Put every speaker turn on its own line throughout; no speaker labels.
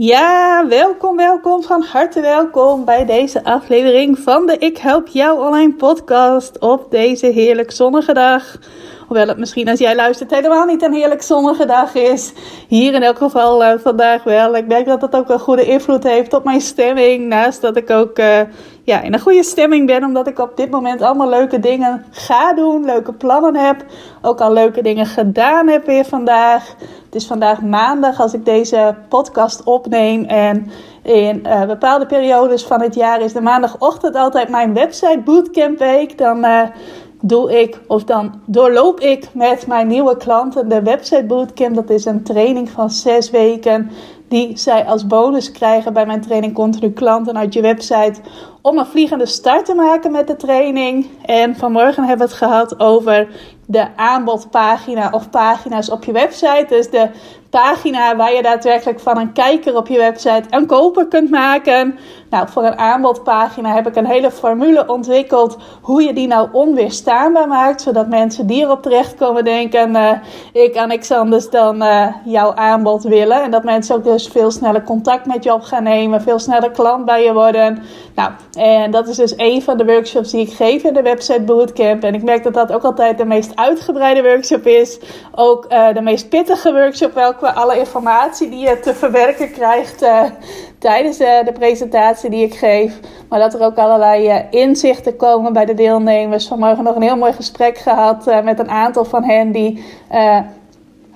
Ja, welkom, welkom, van harte welkom bij deze aflevering van de Ik Help Jou Online podcast op deze heerlijk zonnige dag. Hoewel het misschien als jij luistert helemaal niet een heerlijk zonnige dag is. Hier in elk geval uh, vandaag wel. Ik merk dat dat ook een goede invloed heeft op mijn stemming. Naast dat ik ook uh, ja, in een goede stemming ben. Omdat ik op dit moment allemaal leuke dingen ga doen. Leuke plannen heb. Ook al leuke dingen gedaan heb weer vandaag. Het is vandaag maandag als ik deze podcast opneem. En in uh, bepaalde periodes van het jaar is de maandagochtend altijd mijn website bootcamp week. Dan doe ik of dan doorloop ik met mijn nieuwe klanten de website bootcamp. Dat is een training van zes weken die zij als bonus krijgen bij mijn training Continu Klanten uit je website. Om een vliegende start te maken met de training. En vanmorgen hebben we het gehad over de aanbodpagina of pagina's op je website. Dus de pagina waar je daadwerkelijk van een kijker op je website een koper kunt maken. Nou, voor een aanbodpagina heb ik een hele formule ontwikkeld hoe je die nou onweerstaanbaar maakt, zodat mensen die erop terechtkomen denken: uh, ik kan niks anders dan uh, jouw aanbod willen. En dat mensen ook dus veel sneller contact met je op gaan nemen, veel sneller klant bij je worden. Nou, en dat is dus een van de workshops die ik geef in de website bootcamp. En ik merk dat dat ook altijd de meest uitgebreide workshop is, ook uh, de meest pittige workshop wel qua alle informatie die je te verwerken krijgt tijdens uh, de presentatie die ik geef. Maar dat er ook allerlei inzichten komen bij de deelnemers. Vanmorgen nog een heel mooi gesprek gehad met een aantal van hen die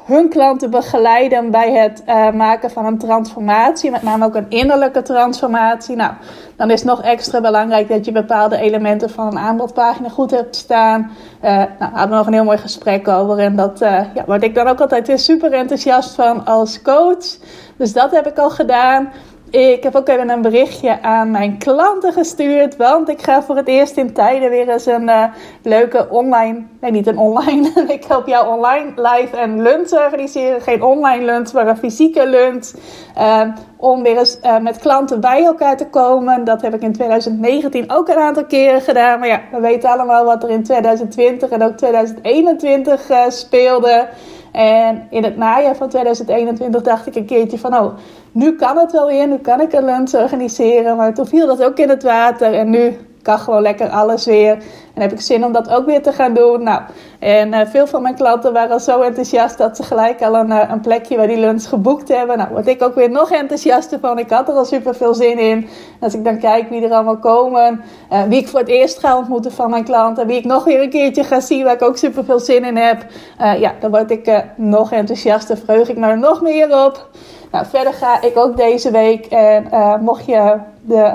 hun klanten begeleiden bij het maken van een transformatie. Met name ook een innerlijke transformatie. Nou, dan is het nog extra belangrijk dat je bepaalde elementen van een aanbodpagina goed hebt staan. nou, daar hadden we nog een heel mooi gesprek over. En dat ja, word ik dan ook altijd super enthousiast van als coach. Dus dat heb ik al gedaan. Ik heb ook even een berichtje aan mijn klanten gestuurd. Want ik ga voor het eerst in tijden weer eens een uh, leuke online. Nee, niet een online. ik help jou online live en lunch organiseren. Geen online lunch, maar een fysieke lunch. Uh, om weer eens uh, met klanten bij elkaar te komen. Dat heb ik in 2019 ook een aantal keren gedaan. Maar ja, we weten allemaal wat er in 2020 en ook 2021 speelde. En in het najaar van 2021 dacht ik een keertje van, oh, nu kan het wel weer, nu kan ik een lunch organiseren. Maar toen viel dat ook in het water en nu kan gewoon lekker alles weer. En heb ik zin om dat ook weer te gaan doen. Nou, en uh, veel van mijn klanten waren al zo enthousiast dat ze gelijk al een, uh, een plekje bij die lunch geboekt hebben. Nou, word ik ook weer nog enthousiaster van. Ik had er al super veel zin in. Als ik dan kijk wie er allemaal komen, uh, wie ik voor het eerst ga ontmoeten van mijn klanten, wie ik nog weer een keertje ga zien waar ik ook super veel zin in heb, ja, dan word ik nog enthousiaster. Vreug ik me er nog meer op. Nou, verder ga ik ook deze week. En mocht je de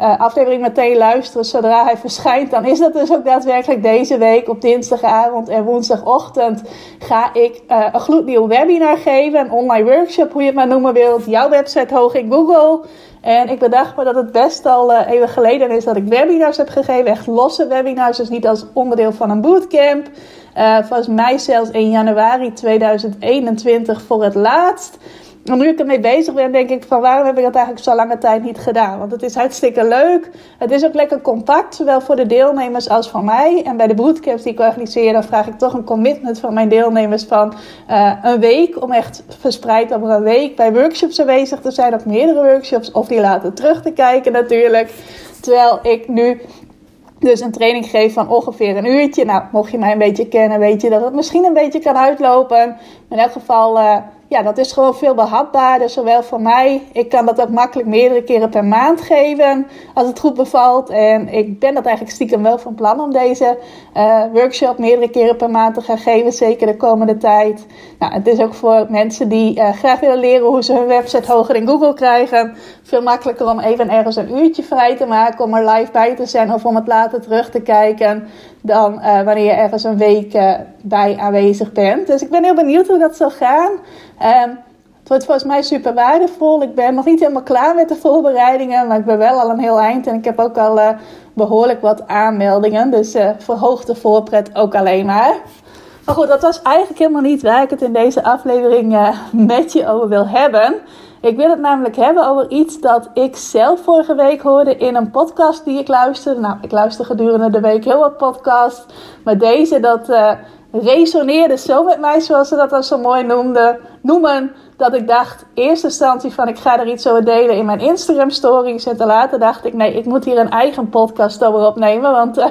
uh, aflevering meteen luisteren zodra hij verschijnt, dan is dat dus ook daadwerkelijk deze week op dinsdagavond en woensdagochtend ga ik uh, een gloednieuw webinar geven, een online workshop, hoe je het maar noemen wilt, jouw website hoog in Google. En ik bedacht me dat het best al uh, even geleden is dat ik webinars heb gegeven, echt losse webinars, dus niet als onderdeel van een bootcamp. volgens mij zelfs in januari 2021 voor het laatst. En nu ik ermee bezig ben, denk ik van waarom heb ik dat eigenlijk zo lange tijd niet gedaan? Want het is hartstikke leuk. Het is ook lekker compact, zowel voor de deelnemers als voor mij. En bij de bootcamps die ik organiseer, dan vraag ik toch een commitment van mijn deelnemers van uh, een week. Om echt verspreid over een week bij workshops aanwezig te zijn. Of meerdere workshops. Of die laten terug te kijken natuurlijk. Terwijl ik nu dus een training geef van ongeveer een uurtje. Nou, mocht je mij een beetje kennen, weet je dat het misschien een beetje kan uitlopen. in elk geval... Uh, ja, dat is gewoon veel behapbaarder, zowel voor mij. Ik kan dat ook makkelijk meerdere keren per maand geven, als het goed bevalt. En ik ben dat eigenlijk stiekem wel van plan om deze uh, workshop meerdere keren per maand te gaan geven, zeker de komende tijd. Nou, het is ook voor mensen die uh, graag willen leren hoe ze hun website hoger in Google krijgen, veel makkelijker om even ergens een uurtje vrij te maken om er live bij te zijn of om het later terug te kijken dan uh, wanneer je ergens een week uh, bij aanwezig bent. Dus ik ben heel benieuwd hoe dat zal gaan. Um, Het wordt volgens mij super waardevol. Ik ben nog niet helemaal klaar met de voorbereidingen, maar ik ben wel al een heel eind. En ik heb ook al uh, behoorlijk wat aanmeldingen. Dus verhoog de voorpret ook alleen maar. Maar goed, dat was eigenlijk helemaal niet waar ik het in deze aflevering met je over wil hebben. Ik wil het namelijk hebben over iets dat ik zelf vorige week hoorde in een podcast die ik luisterde. Nou, ik luister gedurende de week heel wat podcasts. Maar deze, dat uh, resoneerde zo met mij, zoals ze dat dan zo mooi noemden, noemen dat ik dacht, eerste instantie van ik ga er iets over delen in mijn Instagram stories. En te later dacht ik, nee, ik moet hier een eigen podcast over opnemen. Want uh,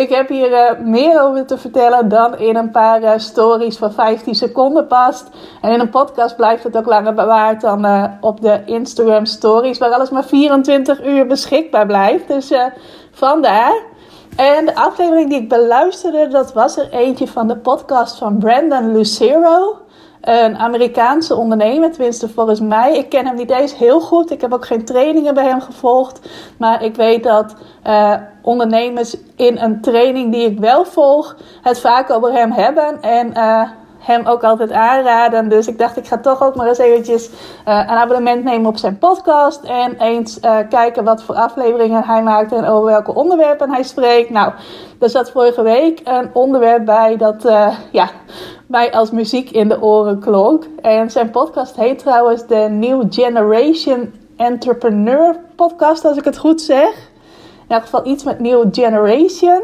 ik heb hier uh, meer over te vertellen dan in een paar uh, stories van 15 seconden past. En in een podcast blijft het ook langer bewaard dan op de Instagram stories. Waar alles maar 24 uur beschikbaar blijft. Dus vandaar. En de aflevering die ik beluisterde, dat was er eentje van de podcast van Brandon Lucero een Amerikaanse ondernemer, tenminste volgens mij. Ik ken hem niet eens heel goed. Ik heb ook geen trainingen bij hem gevolgd. Maar ik weet dat uh, ondernemers in een training die ik wel volg, het vaak over hem hebben. En uh, hem ook altijd aanraden. Dus ik dacht, ik ga toch ook maar eens eventjes uh, een abonnement nemen op zijn podcast. En eens uh, kijken wat voor afleveringen hij maakt en over welke onderwerpen hij spreekt. Nou, er zat vorige week een onderwerp bij dat uh, ja, mij als muziek in de oren klonk. En zijn podcast heet trouwens de New Generation Entrepreneur Podcast, als ik het goed zeg. In elk geval iets met New Generation.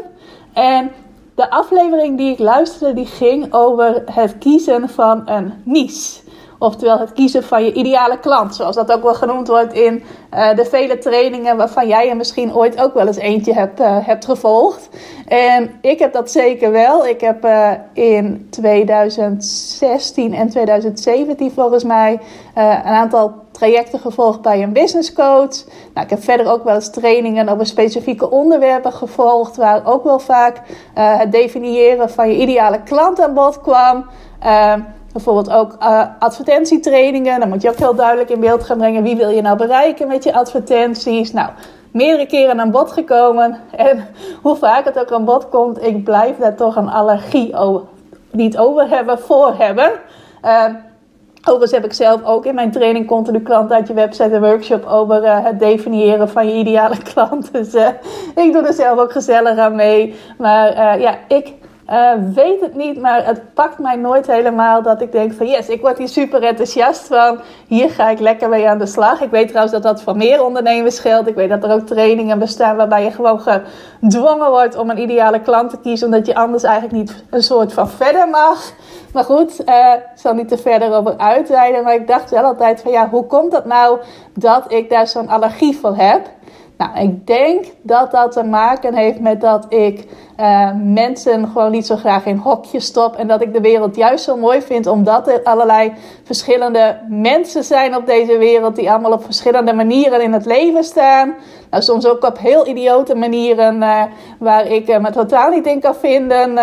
En de aflevering die ik luisterde, die ging over het kiezen van een niche. Oftewel het kiezen van je ideale klant, zoals dat ook wel genoemd wordt in uh, de vele trainingen waarvan jij er misschien ooit ook wel eens eentje hebt, uh, hebt gevolgd. En ik heb dat zeker wel. Ik heb uh, in 2016 en 2017 volgens mij een aantal trajecten gevolgd bij een business coach. Nou, ik heb verder ook wel eens trainingen over specifieke onderwerpen gevolgd, waar ook wel vaak het definiëren van je ideale klant aan bod kwam. Bijvoorbeeld ook uh, advertentietrainingen. Dan moet je ook heel duidelijk in beeld gaan brengen. Wie wil je nou bereiken met je advertenties? Nou, meerdere keren aan bod gekomen. En hoe vaak het ook aan bod komt, ik blijf daar toch een allergie over, niet over hebben, voor hebben. Uh, Overigens heb ik zelf ook in mijn training Continu Klant uit je website een workshop over uh, het definiëren van je ideale klant. Dus ik doe er zelf ook gezellig aan mee. Maar ja, ik uh, weet het niet, maar het pakt mij nooit helemaal dat ik denk van yes, ik word hier super enthousiast van. Hier ga ik lekker mee aan de slag. Ik weet trouwens dat dat voor meer ondernemers geldt. Ik weet dat er ook trainingen bestaan waarbij je gewoon gedwongen wordt om een ideale klant te kiezen, omdat je anders eigenlijk niet een soort van verder mag. Maar goed, uh, ik zal niet te verder over uitweiden. Maar ik dacht wel altijd van ja, hoe komt dat nou dat ik daar zo'n allergie voor heb? Nou, ik denk dat dat te maken heeft met dat ik uh, mensen gewoon niet zo graag in hokjes stop. En dat ik de wereld juist zo mooi vind, omdat er allerlei verschillende mensen zijn op deze wereld. Die allemaal op verschillende manieren in het leven staan. Nou, soms ook op heel idiote manieren uh, waar ik uh, me totaal niet in kan vinden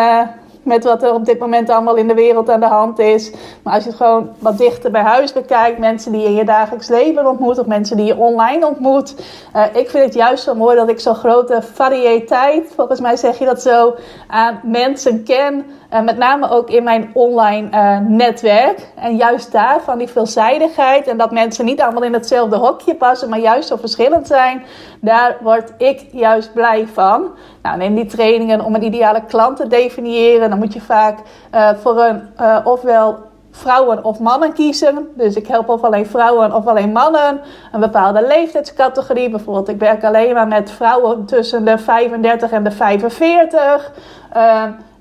met wat er op dit moment allemaal in de wereld aan de hand is. Maar als je het gewoon wat dichter bij huis bekijkt, mensen die je in je dagelijks leven ontmoet of mensen die je online ontmoet. Uh, ik vind het juist zo mooi dat ik zo'n grote variëteit, volgens mij zeg je dat zo, aan mensen ken. Uh, met name ook in mijn online uh, netwerk. En juist daar van die veelzijdigheid en dat mensen niet allemaal in hetzelfde hokje passen, maar juist zo verschillend zijn. Daar word ik juist blij van. Nou, neem die trainingen om een ideale klant te definiëren. Dan moet je vaak uh, voor een ofwel vrouwen of mannen kiezen. Dus ik help of alleen vrouwen of alleen mannen. Een bepaalde leeftijdscategorie. Bijvoorbeeld, ik werk alleen maar met vrouwen tussen de 35 en de 45.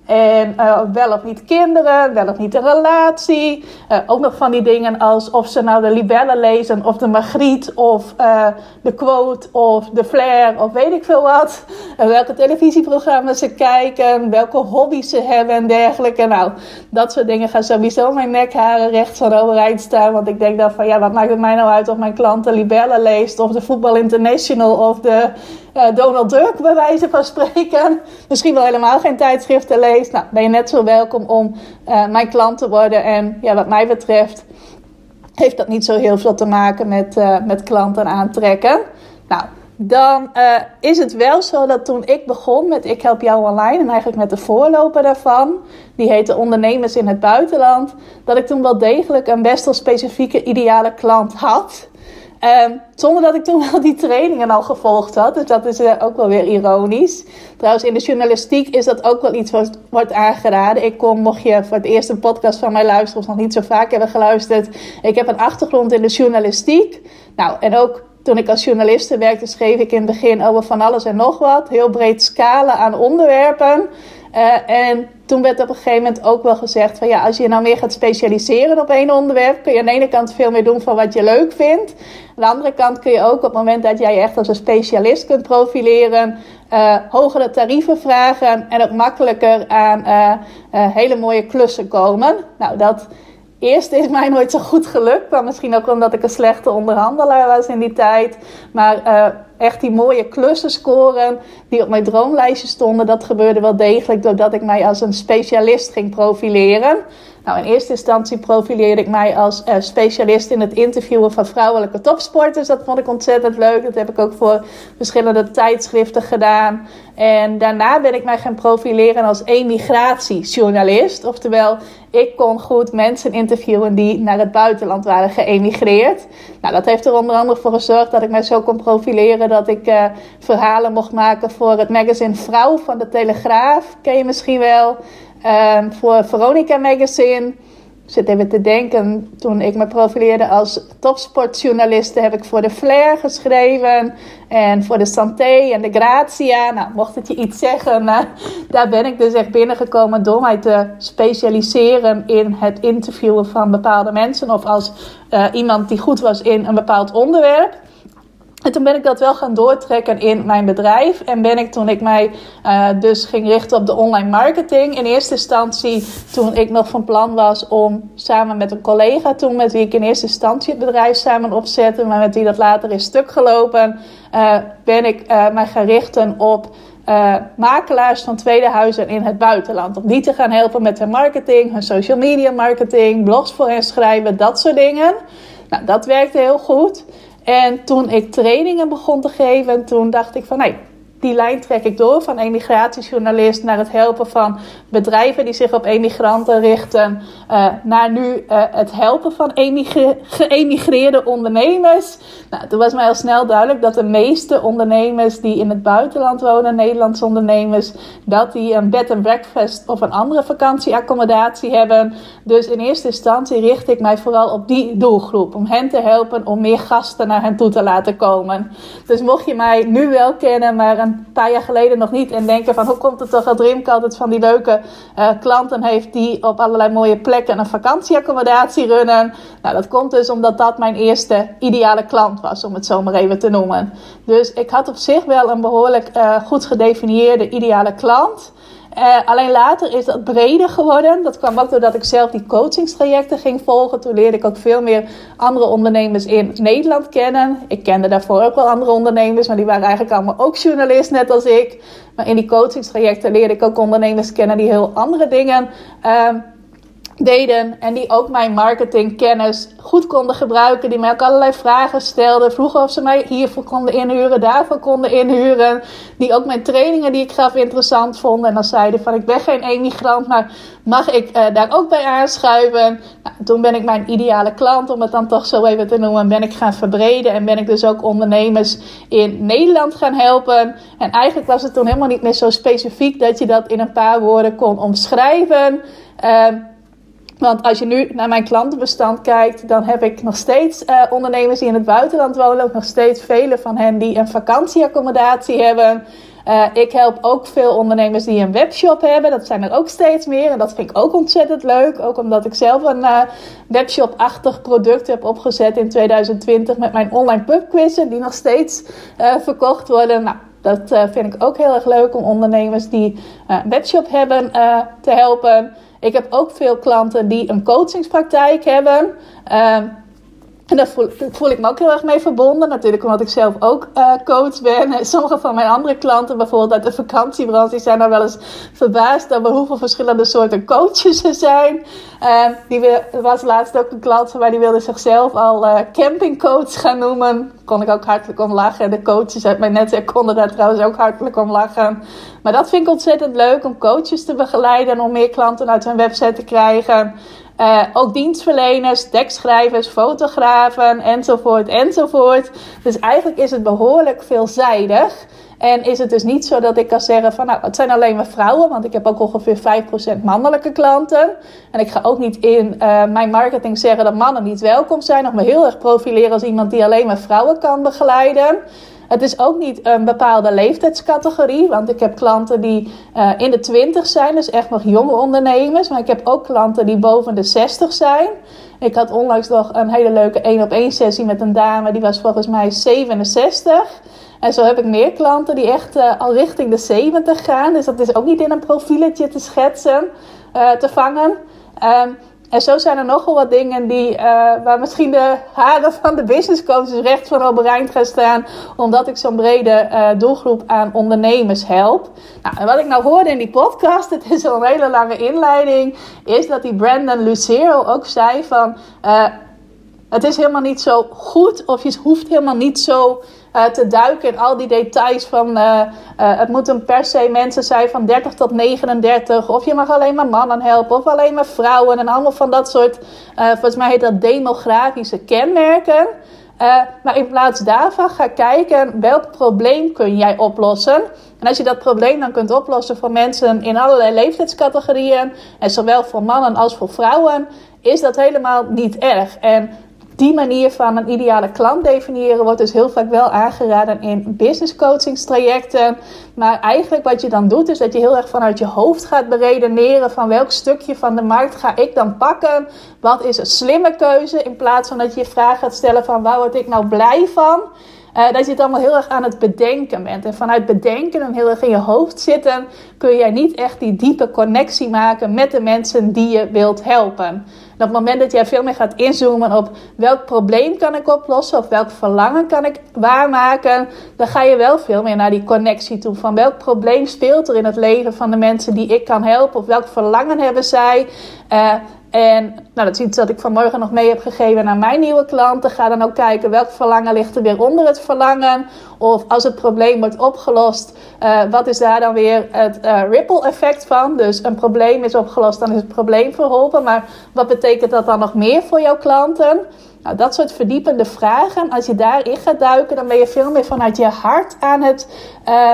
En uh, wel of niet kinderen, wel of niet een relatie. Uh, ook nog van die dingen als of ze nou de libellen lezen, of de Magriet, of uh, de quote, of de flair, of weet ik veel wat. welke televisieprogramma's ze kijken, welke hobby's ze hebben en dergelijke. Nou, dat soort dingen gaan sowieso mijn nekharen recht van overeind staan. Want ik denk dan van, ja, wat maakt het mij nou uit of mijn klant de libellen leest, of de Voetbal International, of de Donald Duck, bij wijze van spreken. Misschien wel helemaal geen tijdschriften leest. Nou, ben je net zo welkom om uh, mijn klant te worden. En ja, wat mij betreft heeft dat niet zo heel veel te maken met, uh, met klanten aantrekken. Nou, dan is het wel zo dat toen ik begon met Ik Help Jou Online en eigenlijk met de voorloper daarvan, die heette Ondernemers in het Buitenland, dat ik toen wel degelijk een best wel specifieke ideale klant had. Um, zonder dat ik toen wel die trainingen al gevolgd had. Dus dat is uh, ook wel weer ironisch. Trouwens, in de journalistiek is dat ook wel iets wat wordt aangeraden. Ik kom, mocht je voor het eerst een podcast van mij luisteren of nog niet zo vaak hebben geluisterd. Ik heb een achtergrond in de journalistiek. Nou, en ook toen ik als journaliste werkte, schreef ik in het begin over van alles en nog wat. Heel breed scalen aan onderwerpen. Uh, en toen werd op een gegeven moment ook wel gezegd van ja, als je nou meer gaat specialiseren op één onderwerp, kun je aan de ene kant veel meer doen van wat je leuk vindt. Aan de andere kant kun je ook op het moment dat jij echt als een specialist kunt profileren, uh, hogere tarieven vragen en ook makkelijker aan uh, hele mooie klussen komen. Nou, dat eerste is mij nooit zo goed gelukt. Maar misschien ook omdat ik een slechte onderhandelaar was in die tijd. Maar echt die mooie klussen scoren die op mijn droomlijstje stonden, dat gebeurde wel degelijk doordat ik mij als een specialist ging profileren. Nou, in eerste instantie profileerde ik mij als uh, specialist in het interviewen van vrouwelijke topsporters. Dat vond ik ontzettend leuk. Dat heb ik ook voor verschillende tijdschriften gedaan. En daarna ben ik mij gaan profileren als emigratiejournalist. Oftewel, ik kon goed mensen interviewen die naar het buitenland waren geëmigreerd. Nou, dat heeft er onder andere voor gezorgd dat ik mij zo kon profileren dat ik uh, verhalen mocht maken voor het magazine Vrouw van de Telegraaf. Ken je misschien wel. Um, voor Veronica Magazine. Ik zit even te denken, toen ik me profileerde als topsportjournaliste, heb ik voor de Flair geschreven. En voor de Santé en de Grazia. Nou, mocht het je iets zeggen, uh, daar ben ik dus echt binnengekomen door mij te specialiseren in het interviewen van bepaalde mensen. Of als uh, iemand die goed was in een bepaald onderwerp. En toen ben ik dat wel gaan doortrekken in mijn bedrijf. En ben ik toen ik mij uh, dus ging richten op de online marketing. In eerste instantie toen ik nog van plan was om samen met een collega toen met wie ik in eerste instantie het bedrijf samen opzette. Maar met wie dat later is stuk gelopen. Uh, ben ik uh, mij gaan richten op makelaars van tweede huizen in het buitenland. Om die te gaan helpen met hun marketing, hun social media marketing, blogs voor hen schrijven, dat soort dingen. Nou, dat werkte heel goed. En toen ik trainingen begon te geven, toen dacht ik van nee, die lijn trek ik door van emigratiejournalist naar het helpen van bedrijven die zich op emigranten richten, uh, naar nu uh, het helpen van geëmigreerde ondernemers. Nou, toen was mij al snel duidelijk dat de meeste ondernemers die in het buitenland wonen, Nederlandse ondernemers, dat die een bed and breakfast of een andere vakantieaccommodatie hebben. Dus in eerste instantie richt ik mij vooral op die doelgroep, om hen te helpen om meer gasten naar hen toe te laten komen. Dus mocht je mij nu wel kennen, maar een paar jaar geleden nog niet. En denken van hoe komt het toch dat Rimke altijd van die leuke uh, klanten heeft die op allerlei mooie plekken een vakantieaccommodatie runnen. Nou, dat komt dus omdat dat mijn eerste ideale klant was, om het zo maar even te noemen. Dus ik had op zich wel een behoorlijk uh, goed gedefinieerde ideale klant. Uh, alleen later is dat breder geworden. Dat kwam ook doordat ik zelf die coachingstrajecten ging volgen. Toen leerde ik ook veel meer andere ondernemers in Nederland kennen. Ik kende daarvoor ook wel andere ondernemers, maar die waren eigenlijk allemaal ook journalist, net als ik. Maar in die coachingstrajecten leerde ik ook ondernemers kennen die heel andere dingen uh, deden en die ook mijn marketingkennis goed konden gebruiken. Die mij ook allerlei vragen stelden. Vroegen of ze mij hiervoor konden inhuren, daarvoor konden inhuren. Die ook mijn trainingen die ik gaf interessant vonden. En dan zeiden van ik ben geen emigrant, maar mag ik uh, daar ook bij aanschuiven? Nou, toen ben ik mijn ideale klant, om het dan toch zo even te noemen, ben ik gaan verbreden. En ben ik dus ook ondernemers in Nederland gaan helpen. En eigenlijk was het toen helemaal niet meer zo specifiek dat je dat in een paar woorden kon omschrijven. Uh, want als je nu naar mijn klantenbestand kijkt, dan heb ik nog steeds uh, ondernemers die in het buitenland wonen. Ook nog steeds vele van hen die een vakantieaccommodatie hebben. Uh, ik help ook veel ondernemers die een webshop hebben. Dat zijn er ook steeds meer. En dat vind ik ook ontzettend leuk. Ook omdat ik zelf een uh, webshop-achtig product heb opgezet in 2020 met mijn online pubquizzen. Die nog steeds verkocht worden. Nou, dat vind ik ook heel erg leuk om ondernemers die een webshop hebben te helpen. Ik heb ook veel klanten die een coachingspraktijk hebben. Uh, En daar voel, ik me ook heel erg mee verbonden. Natuurlijk omdat ik zelf ook uh, coach ben. En sommige van mijn andere klanten, bijvoorbeeld uit de vakantiebranche, zijn daar wel eens verbaasd over hoeveel verschillende soorten coaches er zijn. Uh, die was laatst ook een klant mij, die wilde zichzelf al uh, campingcoach gaan noemen. Kon ik ook hartelijk om lachen. De coaches uit mijn netwerk konden daar trouwens ook hartelijk om lachen. Maar dat vind ik ontzettend leuk om coaches te begeleiden en om meer klanten uit hun website te krijgen. Uh, ook dienstverleners, tekstschrijvers, fotografen enzovoort enzovoort. Dus eigenlijk is het behoorlijk veelzijdig. En is het dus niet zo dat ik kan zeggen van nou, het zijn alleen maar vrouwen, want ik heb ook ongeveer 5% mannelijke klanten. En ik ga ook niet in uh, mijn marketing zeggen dat mannen niet welkom zijn, of me heel erg profileren als iemand die alleen maar vrouwen kan begeleiden. Het is ook niet een bepaalde leeftijdscategorie, want ik heb klanten die uh, in de 20 zijn, dus echt nog jonge ondernemers. Maar ik heb ook klanten die boven de 60 zijn. Ik had onlangs nog een hele leuke 1 op 1 sessie met een dame, die was volgens mij 67. En zo heb ik meer klanten die echt uh, al richting de 70 gaan. Dus dat is ook niet in een profieletje te schetsen, uh, te vangen. Um, en zo zijn er nogal wat dingen die, uh, waar misschien de haren van de business coaches recht van overeind gaan staan. Omdat ik zo'n brede uh, doelgroep aan ondernemers help. Nou, en wat ik nou hoorde in die podcast, het is al een hele lange inleiding, is dat die Brandon Lucero ook zei van... Uh, het is helemaal niet zo goed of je hoeft helemaal niet zo uh, te duiken in al die details van uh, het moeten per se mensen zijn van 30 tot 39 of je mag alleen maar mannen helpen of alleen maar vrouwen en allemaal van dat soort, volgens mij heet dat demografische kenmerken. maar in plaats daarvan ga kijken welk probleem kun jij oplossen. En als je dat probleem dan kunt oplossen voor mensen in allerlei leeftijdscategorieën, en zowel voor mannen als voor vrouwen, is dat helemaal niet erg. En die manier van een ideale klant definiëren wordt dus heel vaak wel aangeraden in business coachingstrajecten. Maar eigenlijk wat je dan doet is dat je heel erg vanuit je hoofd gaat beredeneren van welk stukje van de markt ga ik dan pakken. Wat is een slimme keuze in plaats van dat je je vraag gaat stellen van waar word ik nou blij van. Uh, dat je het allemaal heel erg aan het bedenken bent. En vanuit bedenken en heel erg in je hoofd zitten, kun jij niet echt die diepe connectie maken met de mensen die je wilt helpen. Op het moment dat jij veel meer gaat inzoomen op welk probleem kan ik oplossen of welk verlangen kan ik waarmaken, dan ga je wel veel meer naar die connectie toe. Van welk probleem speelt er in het leven van de mensen die ik kan helpen of welk verlangen hebben zij. Uh, en nou, dat is iets dat ik vanmorgen nog mee heb gegeven aan mijn nieuwe klanten. Ga dan ook kijken welk verlangen ligt er weer onder het verlangen. Of als het probleem wordt opgelost, uh, wat is daar dan weer het uh, ripple effect van? Dus een probleem is opgelost, dan is het probleem verholpen. Maar wat betekent dat dan nog meer voor jouw klanten? Nou, dat soort verdiepende vragen, als je daarin gaat duiken, dan ben je veel meer vanuit je hart aan het uh,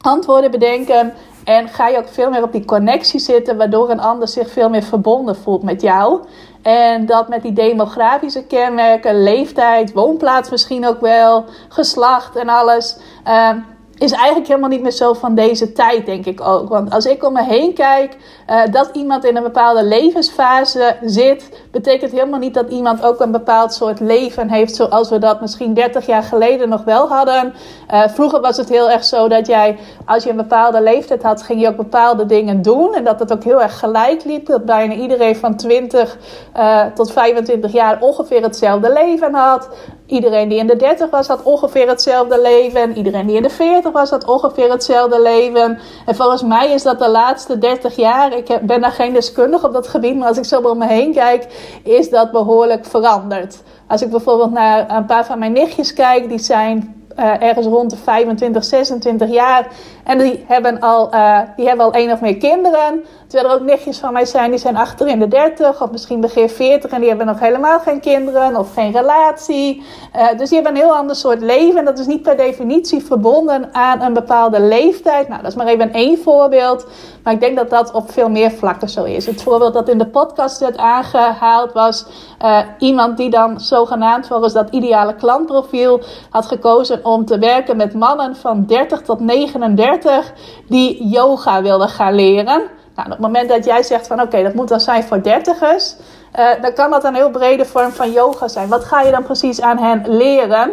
antwoorden bedenken. En ga je ook veel meer op die connectie zitten, waardoor een ander zich veel meer verbonden voelt met jou. En dat met die demografische kenmerken, leeftijd, woonplaats misschien ook wel, geslacht en alles. Uh, is eigenlijk helemaal niet meer zo van deze tijd, denk ik ook. Want als ik om me heen kijk, uh, dat iemand in een bepaalde levensfase zit, betekent helemaal niet dat iemand ook een bepaald soort leven heeft, zoals we dat misschien 30 jaar geleden nog wel hadden. Uh, vroeger was het heel erg zo dat jij, als je een bepaalde leeftijd had, ging je ook bepaalde dingen doen. En dat het ook heel erg gelijk liep. Dat bijna iedereen van 20 uh, eh, tot 25 jaar ongeveer hetzelfde leven had. Iedereen die in de 30 was, had ongeveer hetzelfde leven. Iedereen die in de 40 was, had ongeveer hetzelfde leven. En volgens mij is dat de laatste 30 jaar, ik ben daar geen deskundige op dat gebied, maar als ik zo om me heen kijk, is dat behoorlijk veranderd. Als ik bijvoorbeeld naar een paar van mijn nichtjes kijk, die zijn uh, ergens rond de 25, 26 jaar. En die hebben al, uh, die hebben al één of meer kinderen. Terwijl er ook nichtjes van mij zijn, die zijn achter in de 30 of misschien begin 40 en die hebben nog helemaal geen kinderen of geen relatie. Uh, dus die hebben een heel ander soort leven en dat is niet per definitie verbonden aan een bepaalde leeftijd. Nou, dat is maar even één voorbeeld. Maar ik denk dat dat op veel meer vlakken zo is. Het voorbeeld dat in de podcast werd aangehaald was uh, iemand die dan zogenaamd volgens dat ideale klantprofiel had gekozen om te werken met mannen van 30 tot 39 die yoga wilden gaan leren. Nou, op het moment dat jij zegt van oké, dat moet dan zijn voor dertigers, uh, dan kan dat een heel brede vorm van yoga zijn. Wat ga je dan precies aan hen leren?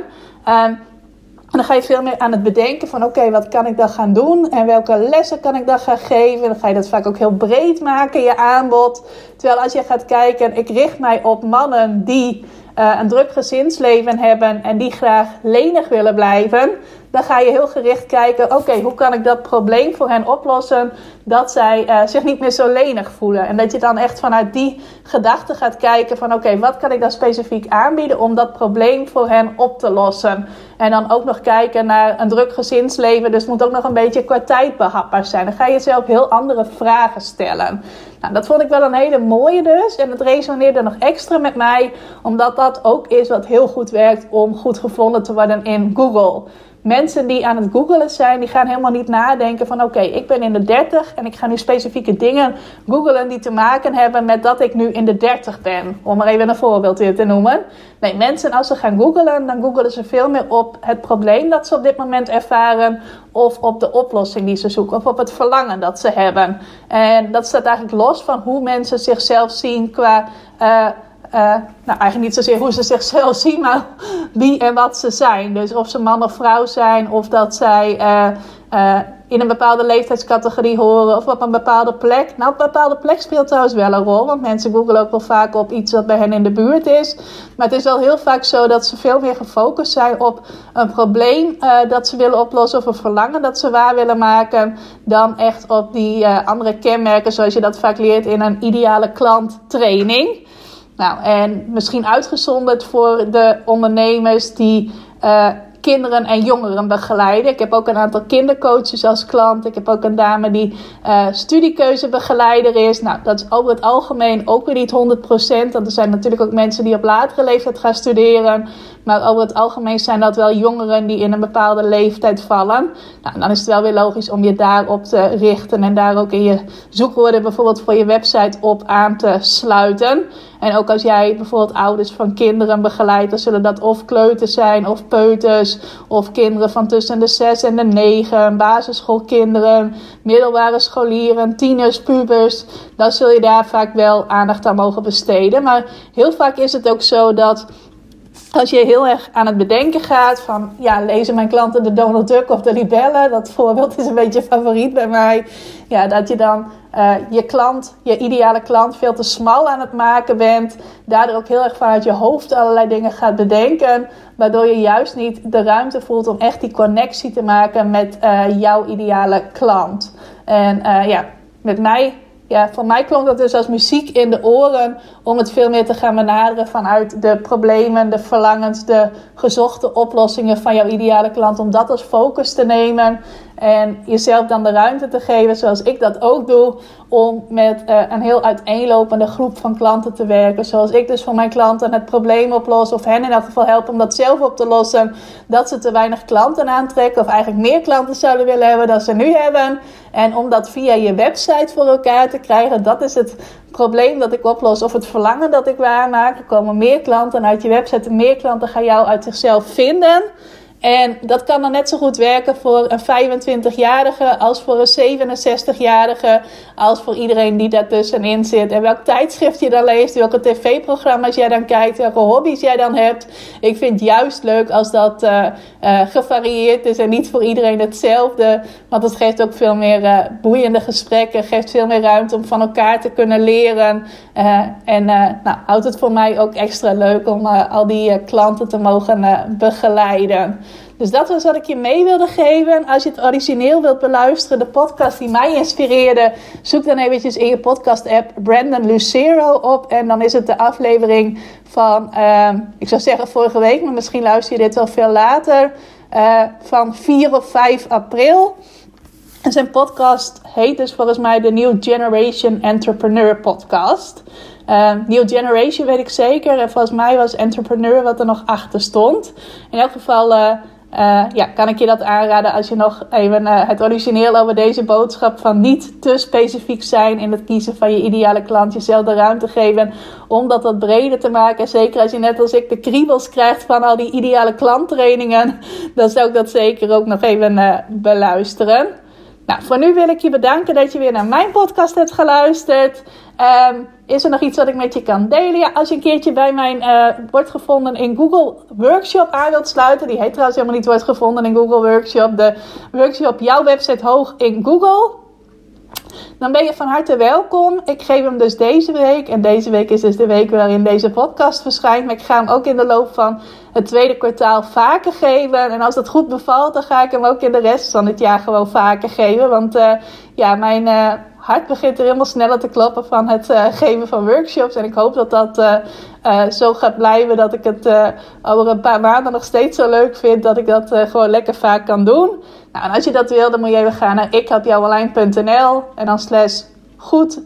Uh, En dan ga je veel meer aan het bedenken van oké, wat kan ik dan gaan doen en welke lessen kan ik dan gaan geven. Dan ga je dat vaak ook heel breed maken, je aanbod. Terwijl als je gaat kijken, ik richt mij op mannen die uh, een druk gezinsleven hebben en die graag lenig willen blijven, dan ga je heel gericht kijken: oké, hoe kan ik dat probleem voor hen oplossen dat zij uh, zich niet meer zo lenig voelen? En dat je dan echt vanuit die gedachte gaat kijken: van oké, wat kan ik dan specifiek aanbieden om dat probleem voor hen op te lossen? En dan ook nog kijken naar een druk gezinsleven, dus het moet ook nog een beetje qua behapbaar zijn. Dan ga je zelf heel andere vragen stellen. Nou, dat vond ik wel een hele mooie dus. En het resoneerde nog extra met mij, omdat dat ook is wat heel goed werkt om goed gevonden te worden in Google mensen die aan het googelen zijn, die gaan helemaal niet nadenken van oké, ik ben in de 30 en ik ga nu specifieke dingen googelen die te maken hebben met dat ik nu in de 30 ben. Om maar even een voorbeeld hier te noemen. Nee, mensen als ze gaan googelen, dan googelen ze veel meer op het probleem dat ze op dit moment ervaren of op de oplossing die ze zoeken of op het verlangen dat ze hebben. En dat staat eigenlijk los van hoe mensen zichzelf zien qua uh, uh, nou, eigenlijk niet zozeer hoe ze zichzelf zien, maar wie en wat ze zijn. Dus of ze man of vrouw zijn, of dat zij uh, uh, in een bepaalde leeftijdscategorie horen, of op een bepaalde plek. Nou, op een bepaalde plek speelt trouwens wel een rol, want mensen googelen ook wel vaak op iets wat bij hen in de buurt is. Maar het is wel heel vaak zo dat ze veel meer gefocust zijn op een probleem dat ze willen oplossen, of een verlangen dat ze waar willen maken, dan echt op die andere kenmerken, zoals je dat vaak leert in een ideale klanttraining. Nou, en misschien uitgezonderd voor de ondernemers die uh, kinderen en jongeren begeleiden. Ik heb ook een aantal kindercoaches als klant. Ik heb ook een dame die uh, studiekeuzebegeleider is. Nou, dat is over het algemeen ook weer niet 100%. Want er zijn natuurlijk ook mensen die op latere leeftijd gaan studeren. Maar over het algemeen zijn dat wel jongeren die in een bepaalde leeftijd vallen. Nou, dan is het wel weer logisch om je daarop te richten en daar ook in je zoekwoorden bijvoorbeeld voor je website op aan te sluiten. En ook als jij bijvoorbeeld ouders van kinderen begeleidt, dan zullen dat of kleuters zijn, of peuters, of kinderen van tussen de 6 en de 9, basisschoolkinderen, middelbare scholieren, tieners, pubers. Dan zul je daar vaak wel aandacht aan mogen besteden. Maar heel vaak is het ook zo dat als je heel erg aan het bedenken gaat van, ja, lezen mijn klanten de Donald Duck of de Libelle? Dat voorbeeld is een beetje favoriet bij mij. Ja, dat je dan uh, je klant, je ideale klant, veel te smal aan het maken bent. Daardoor ook heel erg vanuit je hoofd allerlei dingen gaat bedenken. Waardoor je juist niet de ruimte voelt om echt die connectie te maken met uh, jouw ideale klant. En uh, ja, met mij ja, voor mij klonk dat dus als muziek in de oren om het veel meer te gaan benaderen vanuit de problemen, de verlangens, de gezochte oplossingen van jouw ideale klant. Om dat als focus te nemen en jezelf dan de ruimte te geven, zoals ik dat ook doe, om met uh, een heel uiteenlopende groep van klanten te werken. Zoals ik dus voor mijn klanten het probleem oplos, of hen in elk geval help om dat zelf op te lossen. Dat ze te weinig klanten aantrekken, of eigenlijk meer klanten zouden willen hebben dan ze nu hebben. En om dat via je website voor elkaar te krijgen, dat is het probleem dat ik oplos of het verlangen dat ik waarmaak. Komen meer klanten uit je website, meer klanten gaan jou uit zichzelf vinden. En dat kan dan net zo goed werken voor een 25-jarige als voor een 67-jarige, als voor iedereen die daartussenin zit. En welk tijdschrift je dan leest, welke tv-programma's jij dan kijkt, welke hobby's jij dan hebt. Ik vind het juist leuk als dat uh, gevarieerd is en niet voor iedereen hetzelfde. Want het geeft ook veel meer uh, boeiende gesprekken, geeft veel meer ruimte om van elkaar te kunnen leren. en nou, houdt het voor mij ook extra leuk om al die klanten te mogen begeleiden. Dus dat was wat ik je mee wilde geven. Als je het origineel wilt beluisteren, de podcast die mij inspireerde, zoek dan eventjes in je podcast-app Brandon Lucero op. En dan is het de aflevering van, uh, ik zou zeggen vorige week, maar misschien luister je dit wel veel later, uh, van 4 of 5 april. En zijn podcast heet dus volgens mij de New Generation Entrepreneur Podcast. Uh, New Generation weet ik zeker. En volgens mij was Entrepreneur wat er nog achter stond. In elk geval uh, uh, ja, kan ik je dat aanraden als je nog even uh, het origineel over deze boodschap van niet te specifiek zijn in het kiezen van je ideale klant, jezelf de ruimte geven om dat wat breder te maken. Zeker als je net als ik de kriebels krijgt van al die ideale klanttrainingen, dan zou ik dat zeker ook nog even uh, beluisteren. Nou, voor nu wil ik je bedanken dat je weer naar mijn podcast hebt geluisterd. Ehm, is er nog iets wat ik met je kan delen? Ja, als je een keertje bij mijn uh, wordt gevonden in Google Workshop aan wilt sluiten. Die heet trouwens helemaal niet wordt gevonden in Google Workshop. De workshop Jouw website hoog in Google dan ben je van harte welkom. Ik geef hem dus deze week. En deze week is dus de week waarin deze podcast verschijnt. Maar ik ga hem ook in de loop van het tweede kwartaal vaker geven. En als dat goed bevalt, dan ga ik hem ook in de rest van het jaar gewoon vaker geven. Want uh, ja, mijn uh, hart begint er helemaal sneller te kloppen van het uh, geven van workshops. En ik hoop dat dat zo gaat blijven. Dat ik het over een paar maanden nog steeds zo leuk vind. Dat ik dat gewoon lekker vaak kan doen. Nou, en als je dat wil, dan moet je even gaan naar ikhelpjouonline.nl en dan slash goed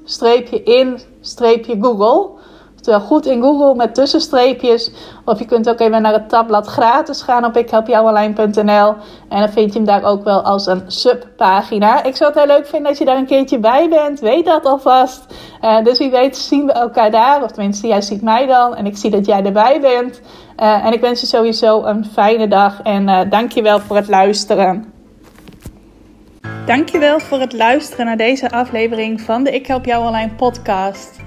Oftewel goed in Google met tussenstreepjes. Of je kunt ook even naar het tabblad gratis gaan op ikhelpjouonline.nl. En dan vind je hem daar ook wel als een subpagina. Ik zou het heel leuk vinden als je daar een keertje bij bent. Weet dat alvast. Uh, dus wie weet zien we elkaar daar. Of tenminste, jij ziet mij dan. En ik zie dat jij erbij bent. Uh, en ik wens je sowieso een fijne dag. En uh, dankjewel voor het luisteren. Dankjewel voor het luisteren naar deze aflevering van de Ik Help Jou Online podcast.